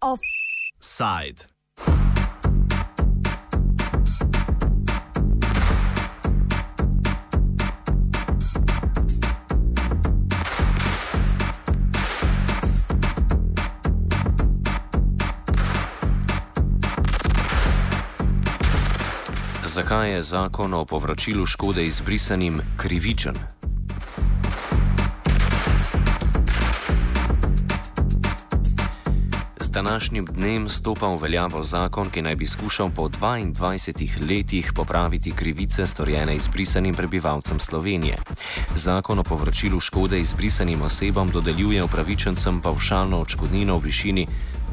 Offside. Zakaj je zakon o povračilu škode izbrisanim krivičen? Z današnjim dnem stopa v veljavo zakon, ki naj bi skušal po 22 letih popraviti krivice storjene izbrisanim prebivalcem Slovenije. Zakon o povračilu škode izbrisanim osebam dodeljuje upravičencem pavšalno odškodnino v višini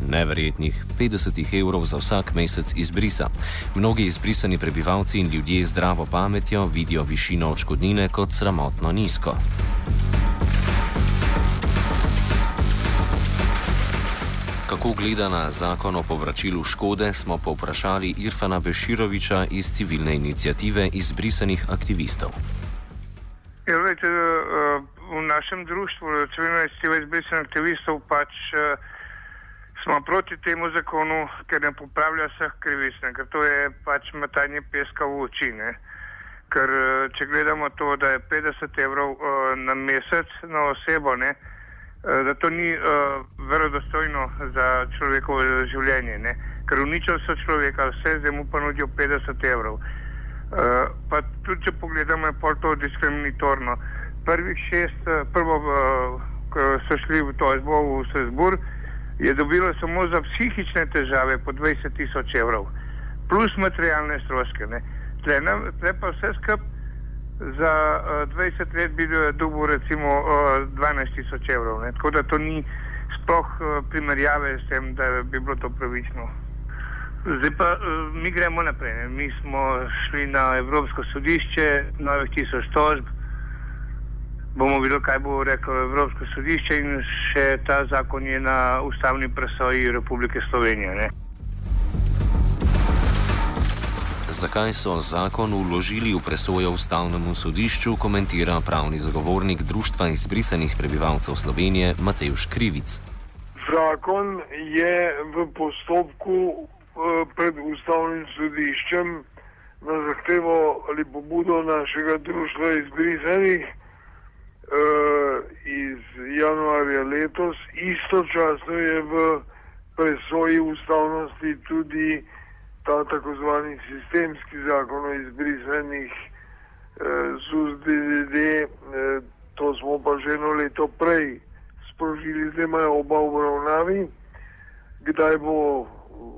neverjetnih 50 evrov za vsak mesec izbrisa. Mnogi izbrisani prebivalci in ljudje z zdravo pametjo vidijo višino odškodnine kot sramotno nizko. Kako gleda na zakon o povračilu škode, smo povprašali Irfana Beširoviča iz civilne inicijative izbrisanih aktivistov. Ja, vete, eh, v našem društvu, civilna inicijativa izbrisanih aktivistov, pač uh, smo proti temu zakonu, ker ne popravlja vseh krivic, ker to je pač metanje peska v oči. Ne? Ker eh, če gledamo to, da je 50 evrov uh, na mesec na osebo, ne? Uh, da to ni uh, verodostojno za človekovo življenje, ne? ker uničil so človeka, vse zdaj mu pa nudijo 50 evrov. Uh, pa tudi, če pogledamo, je to diskriminatorno. Prvih šest, prvo, uh, ko so šli v to izbo v Sezburg, je dobilo samo za psihične težave po 20 tisoč evrov, plus materialne stroške. Tle pa vse skup za uh, eh, 20 let bi dobil recimo uh, eh, 12 tisoč evrov. Ne? Tako da to ni sploh uh, primerjave s tem, da bi bilo to pravično. Zdaj pa uh, mi gremo naprej. Ne? Mi smo šli na Evropsko sodišče, novih tisoč tožb bomo videli, kaj bo reklo Evropsko sodišče in še ta zakon je na ustavni presoji Republike Slovenije. Ne? Zakaj so zakon uložili v presojo ustavnemu sodišču, komentira pravni zagovornik Društva izbrisanih prebivalcev Slovenije Matejš Krivic. Zakon je v postopku eh, pred ustavnim sodiščem na zahtevo ali pobudo našega društva izbrisanih iz januarja letos, istočasno je v presoji ustavnosti tudi ta tako zvani sistemski zakon o izbrisanih uh, eh, ZUS-DDD, uh, eh, to smo pa že eno leto prej sprožili, zdaj imajo oba obravnavi, kdaj bo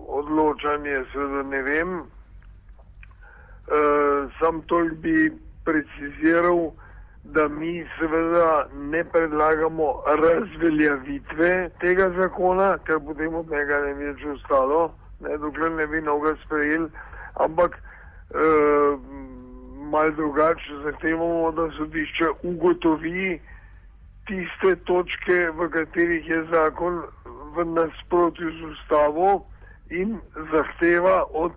odločanje, seveda ne vem. Uh, sam toliko bi preciziral, da mi seveda ne predlagamo razveljavitve tega zakona, ker potem od njega ne bi več ostalo, ne, dokler ne bi novega sprejeli, ampak eh, malo drugače zahtevamo, da sodišče ugotovi tiste točke, v katerih je zakon v nasprotju z ustavo in zahteva od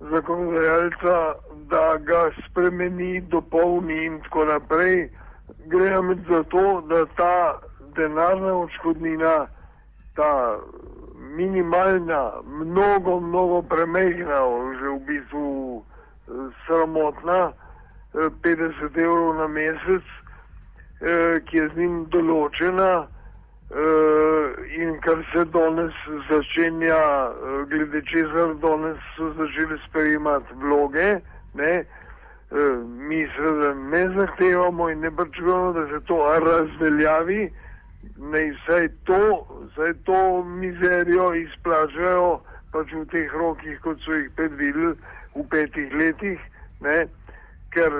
zakonodajalca, da ga spremeni, dopolni in tako naprej. Gre med za to, da ta denarna odškodnina, ta minimalna, mnogo, mnogo premehna, že v bistvu eh, sramotna, 50 eh, evrov na mesec, eh, ki je z njim določena, in kar se danes začenja, uh, glede česar danes so začeli sprejemati vloge, ne, uh, mi seveda ne zahtevamo in ne pričakujemo, da se to razveljavi, ne vsaj to, vsaj to mizerijo izplačajo pač v teh rokih, kot so jih predvideli v petih letih, ne, ker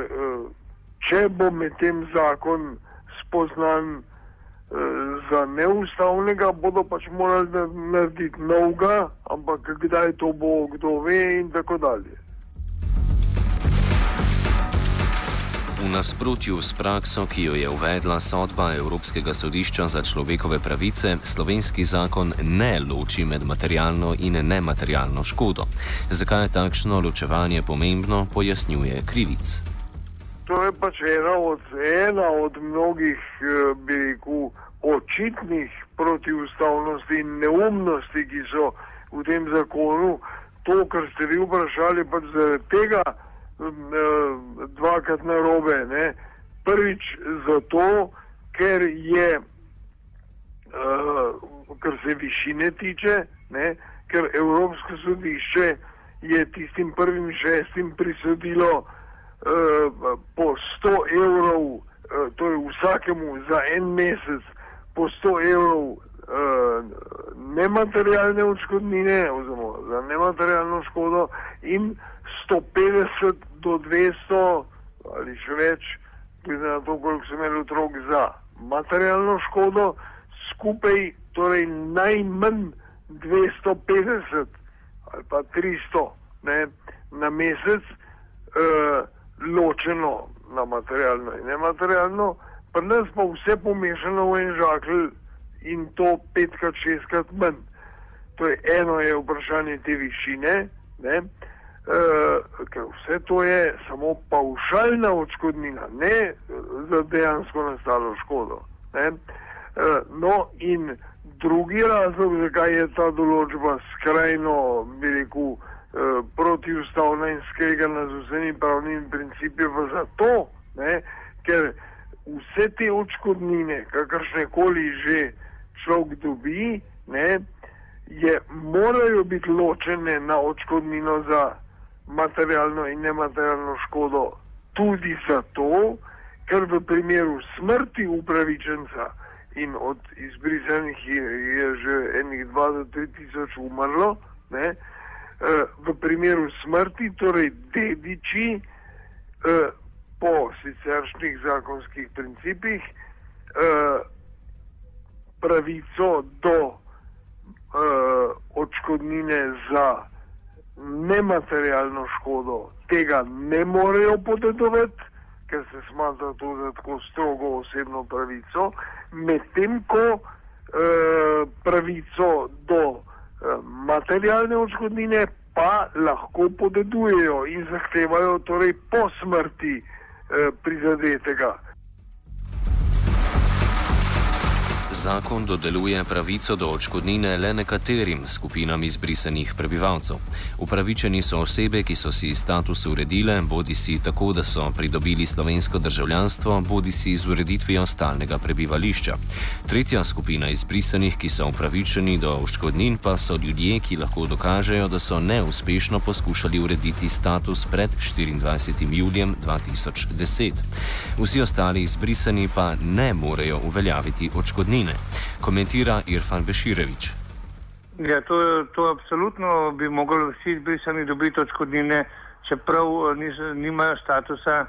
če bo med tem zakon spoznan, za neustavnega bodo pač morali narediti novega, ampak kdaj to bo, kdo ve in tako dalje. V nasprotju s prakso, ki jo je uvedla sodba Evropskega sodišča za človekove pravice, slovenski zakon ne loči med materialno in nematerialno škodo. Zakaj je takšno ločevanje pomembno, pojasnjuje krivic. To je pač ena od, ena od mnogih, eh, bi rekel, očitnih protiustavnosti in neumnosti, ki so v tem zakonu. To, kar ste vi vprašali, pač zaradi tega eh, dvakrat narobe. Ne? Prvič zato, ker je, uh, kar se višine tiče, ne? ker Evropsko sodišče je tistim prvim šestim prisodilo po 100 evrov, uh, to je vsakemu za en mesec, po 100 evrov uh, nematerialne odškodnine, oziroma za nematerialno škodo in 150 do 200 ali še več, glede na to, koliko sem imel otrok za materialno škodo, skupaj torej najmanj 250 ali pa 300 ne, na mesec, uh, ločeno na materialno in nematerialno, pa nas pa vse pomešano v en žakl in to petkrat, šestkrat manj. To je eno je vprašanje te višine, ne, uh, ker vse to je samo paušalna odškodnina, ne za dejansko nastalo škodo. Ne. Uh, no in drugi razlog, zakaj je ta določba skrajno, bi rekel, protiustavna in skregana z vsemi pravnimi principi, pa zato, ne, ker vse te odškodnine, kakršne koli že človek dobi, ne, je, morajo biti ločene na odškodnino za materialno in nematerialno škodo. Tudi zato, ker v primeru smrti upravičenca in od izbrisanih je, je že enih 2 do 3 tisoč umrlo, ne, eh, v primeru smrti, torej dediči, eh, po siceršnjih zakonskih principih eh, pravico do eh, odškodnine za nematerialno škodo. Tega ne morejo podedovati, ker se smatra to za tako strogo osebno pravico, medtem ko eh, pravico do eh, materialne odškodnine pa lahko podedujejo in zahtevajo torej po smrti eh, prizadetega. Zakon dodeluje pravico do odškodnine le nekaterim skupinam izbrisanih prebivalcev. Upravičeni so osebe, ki so si status uredile, bodi si tako, da so pridobili slovensko državljanstvo, bodi si z ureditvijo stalnega prebivališča. Tretja skupina izbrisanih, ki so upravičeni do odškodnin, pa so ljudje, ki lahko dokažejo, da so neuspešno poskušali urediti status pred 24. julijem 2010. Vsi ostali izbrisani pa ne morejo uveljaviti odškodnin družine, komentira Irfan Beširevič. Ja, to, to absolutno bi mogli vsi izbrisani dobiti odškodnine, čeprav eh, nis, nimajo statusa,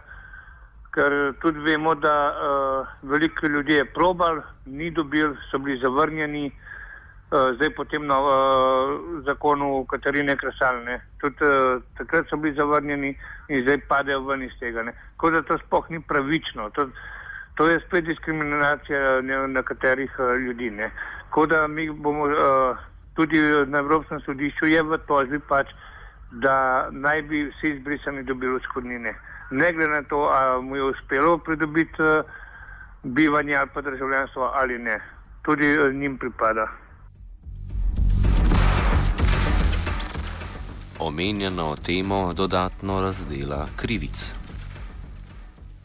ker tudi vemo, da uh, veliko ljudi je probal, ni dobil, so bili zavrnjeni, uh, zdaj potem na uh, zakonu Katarine Krasalne. Tudi uh, takrat so bili zavrnjeni in zdaj padejo ven iz tega. Tako da to spoh ni pravično. To, To je spet diskriminacija nekaterih uh, ljudi. Tako da mi bomo uh, tudi na Evropskem sodišču je v tožbi pač, da naj bi vsi izbrisani dobili odškodnine. Ne glede na to, ali mu je uspelo pridobiti uh, bivanje ali pa državljanstvo ali ne. Tudi uh, njim pripada. Omenjeno temo dodatno razdela krivic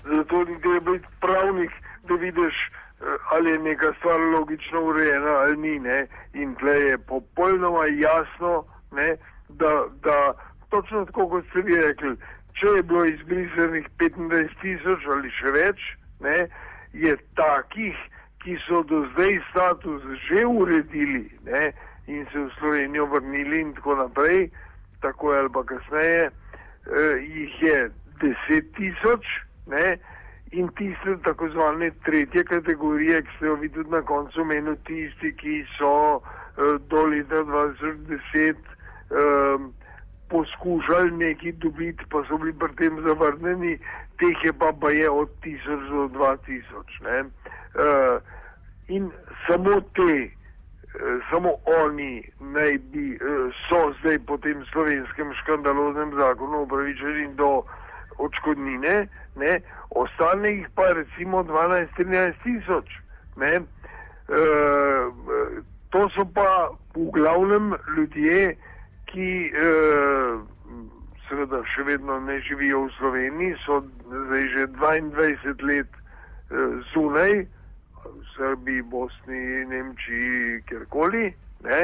zato ni treba biti pravnik, da vidiš, eh, ali je neka stvar logično urejena ali ni. Ne? In tle je popolnoma jasno, ne, da, da točno tako, kot ste vi rekli, če je bilo izbrisanih 25 tisoč ali še več, ne, je takih, ki so do zdaj status že uredili ne, in se v Slovenijo vrnili in tako naprej, tako ali pa kasneje, eh, jih je 10 tisoč ne, in tiste tako zvane tretje kategorije, ki ste jo videli na koncu menu, tisti, ki so uh, do leta 2010 um, poskušali nekaj dobiti, pa so bili pri tem zavrnjeni, teh je pa pa je od 1000 do 2000. Uh, in samo te, uh, samo oni naj bi, uh, so zdaj po tem slovenskem škandaloznem zakonu upravičeni do odškodnine, ne, ostane jih pa recimo 12-13 tisoč. E, to so pa v glavnem ljudje, ki e, seveda še vedno ne živijo v Sloveniji, so zdaj že 22 let e, zunaj, v Srbiji, Bosni, Nemčiji, kjerkoli. Ne?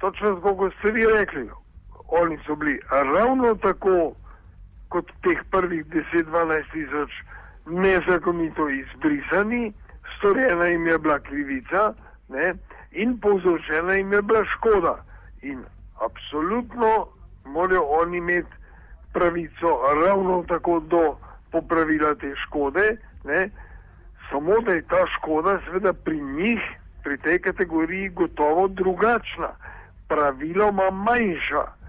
Točno tako, kot ste vi rekli, oni so bili ravno tako kot teh prvih 10-12 tisoč nezakonito izbrisani, storjena jim je bila krivica ne? in povzročena jim je bila škoda. In absolutno morajo oni imeti pravico ravno tako do popravila te škode, ne? samo da je ta škoda seveda pri njih, pri tej kategoriji, gotovo drugačna, praviloma manjša.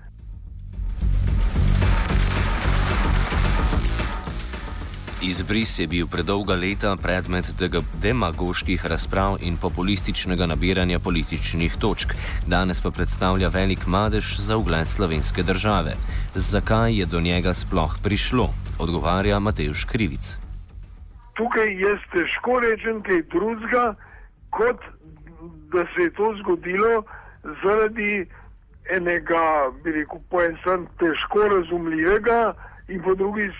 Izbris je bil predolga leta predmet demagoških razprav in populističnega nabiranja političnih točk, danes pa predstavlja velik madež za ugled slovenske države. Zakaj je do njega sploh prišlo? Odgovarja Matejš Krivic. Tukaj je težko reči kaj drugega, kot da se je to zgodilo zaradi enega, bi rekel, po enem težko razumljivega in po drugi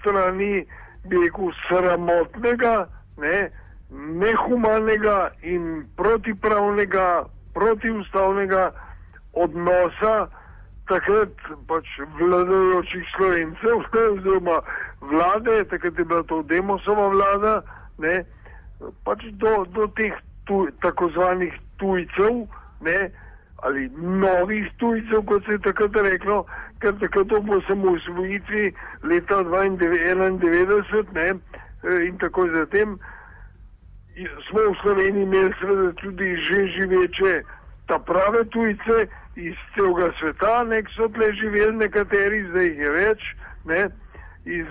strani bi rekel, sramotnega, ne, nehumanega in protipravnega, protiustavnega odnosa takrat pač vladajočih slovencev, oziroma vlade, takrat je bila to demosova vlada, ne, pač do, do teh tuj, tako zvanih tujcev, ne, ali novih tujcev, kot se je takrat reklo, ker takrat bo samo v svojitvi leta 1991 ne, eh, in tako zatem smo v Sloveniji imeli seveda tudi že živeče ta prave tujce iz celega sveta, nek so tle živeli nekateri, zdaj jih je več, ne, iz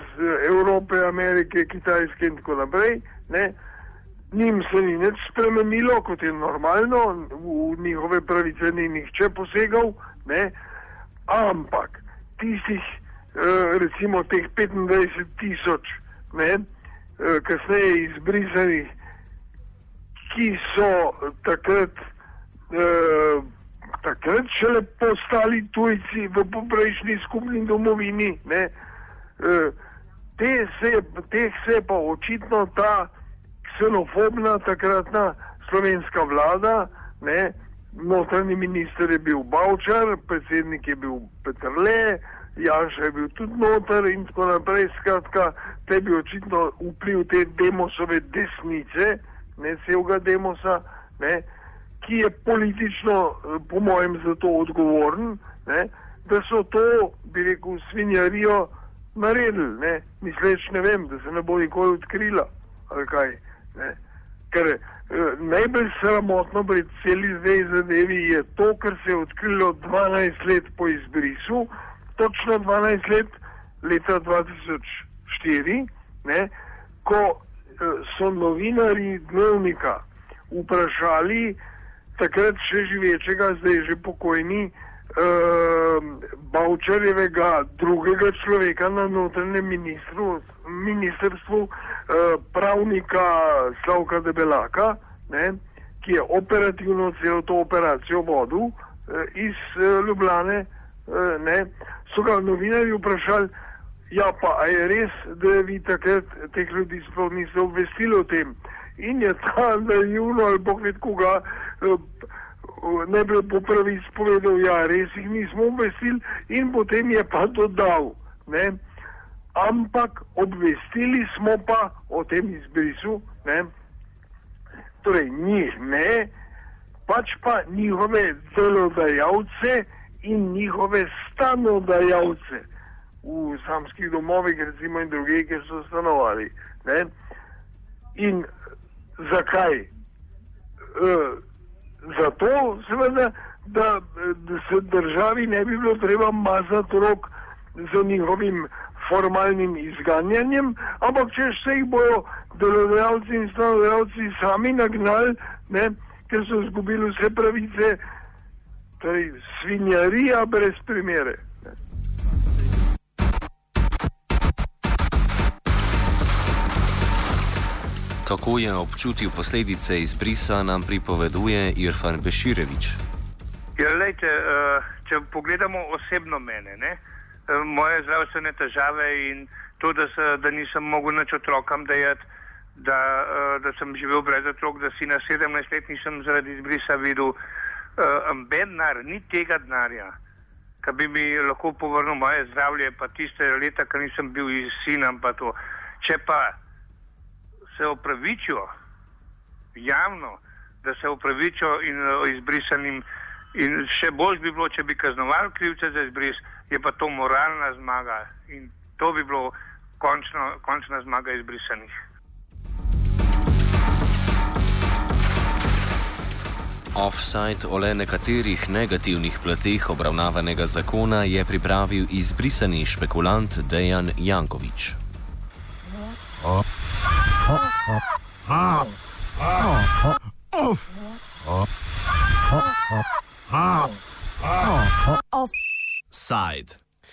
Evrope, Amerike, Kitajske in tako naprej, ne, njim se ni nič spremenilo, kot je normalno, v njihove pravice ni nihče posegal, ne? ampak tistih, eh, recimo teh 25 tisoč, eh, kasneje izbrisanih, ki so takrat, eh, takrat šele postali tujci v poprejšnji skupni domovini, te se, teh se pa očitno ta ksenofobna takratna slovenska vlada, ne, notranji minister je bil Bavčar, predsednik je bil Petrle, Janša je bil tudi notar in tako naprej. Skratka, te je bil očitno vpliv te demosove desnice, ne celega demosa, ne, ki je politično, po mojem, za to odgovoren, ne, da so to, bi rekel, svinjarijo naredili, ne, misleč ne vem, da se ne bo nikoli odkrila ali kaj. Ne. Ker eh, najbolj sramotno pri celi zdaj zadevi je to, kar se je odkrilo 12 let po izbrisu, točno 12 let, leta 2004, ne, ko eh, so novinari dnevnika vprašali takrat še živečega, zdaj že pokojni, uh, Bavčarjevega drugega človeka na notranjem ministrstvu, pravnika Slavka Debelaka, ne, ki je operativno celo to operacijo vodil uh, iz uh, Ljubljane, ne, so ga novinarji vprašali, ja pa a je res, da vi takrat teh ljudi sploh niste obvestili o tem. In je ta naivno ali bog ved koga. Ne bi po prvi spovedal, ja, res jih nismo obvestili in potem je pa dodal, ne, ampak obvestili smo pa o tem izbrisu, ne, torej njih ne, pač pa njihove delodajalce in njihove stanodajalce v samskih domovih, recimo in druge, ki so stanovali. Ne. In zakaj? Uh, zato, seveda, da, da se državi ne bi bilo treba mazati rok z njihovim formalnim izganjanjem, ampak če se jih bojo delodajalci in stanodajalci sami nagnali, ne, ker so izgubili vse pravice, torej svinjarija brez primere. Ne. Kako je občutil posledice izbrisa, nam pripoveduje Irfan Beširevič. Ja, lejte, eh, če pogledamo osebno mene, ne, moje zdravstvene težave in to, da, se, da nisem mogel nič otrokam dajati, da, uh, da sem živel brez otrok, da si na 17 let nisem zaradi izbrisa videl ben denar, ni tega denarja, ki bi mi lahko povrnil moje zdravje, pa tiste leta, ki nisem bil iz sina. Če pa se opravičijo javno, da se opravičijo in izbrisanim. In še bolj bi bilo, če bi kaznovali krivce za izbris, je pa to moralna zmaga in to bi bilo končno, končna zmaga izbrisanih. Offside o le nekaterih negativnih plateh obravnavanega zakona je pripravil izbrisani špekulant Dejan Jankovič. Offside.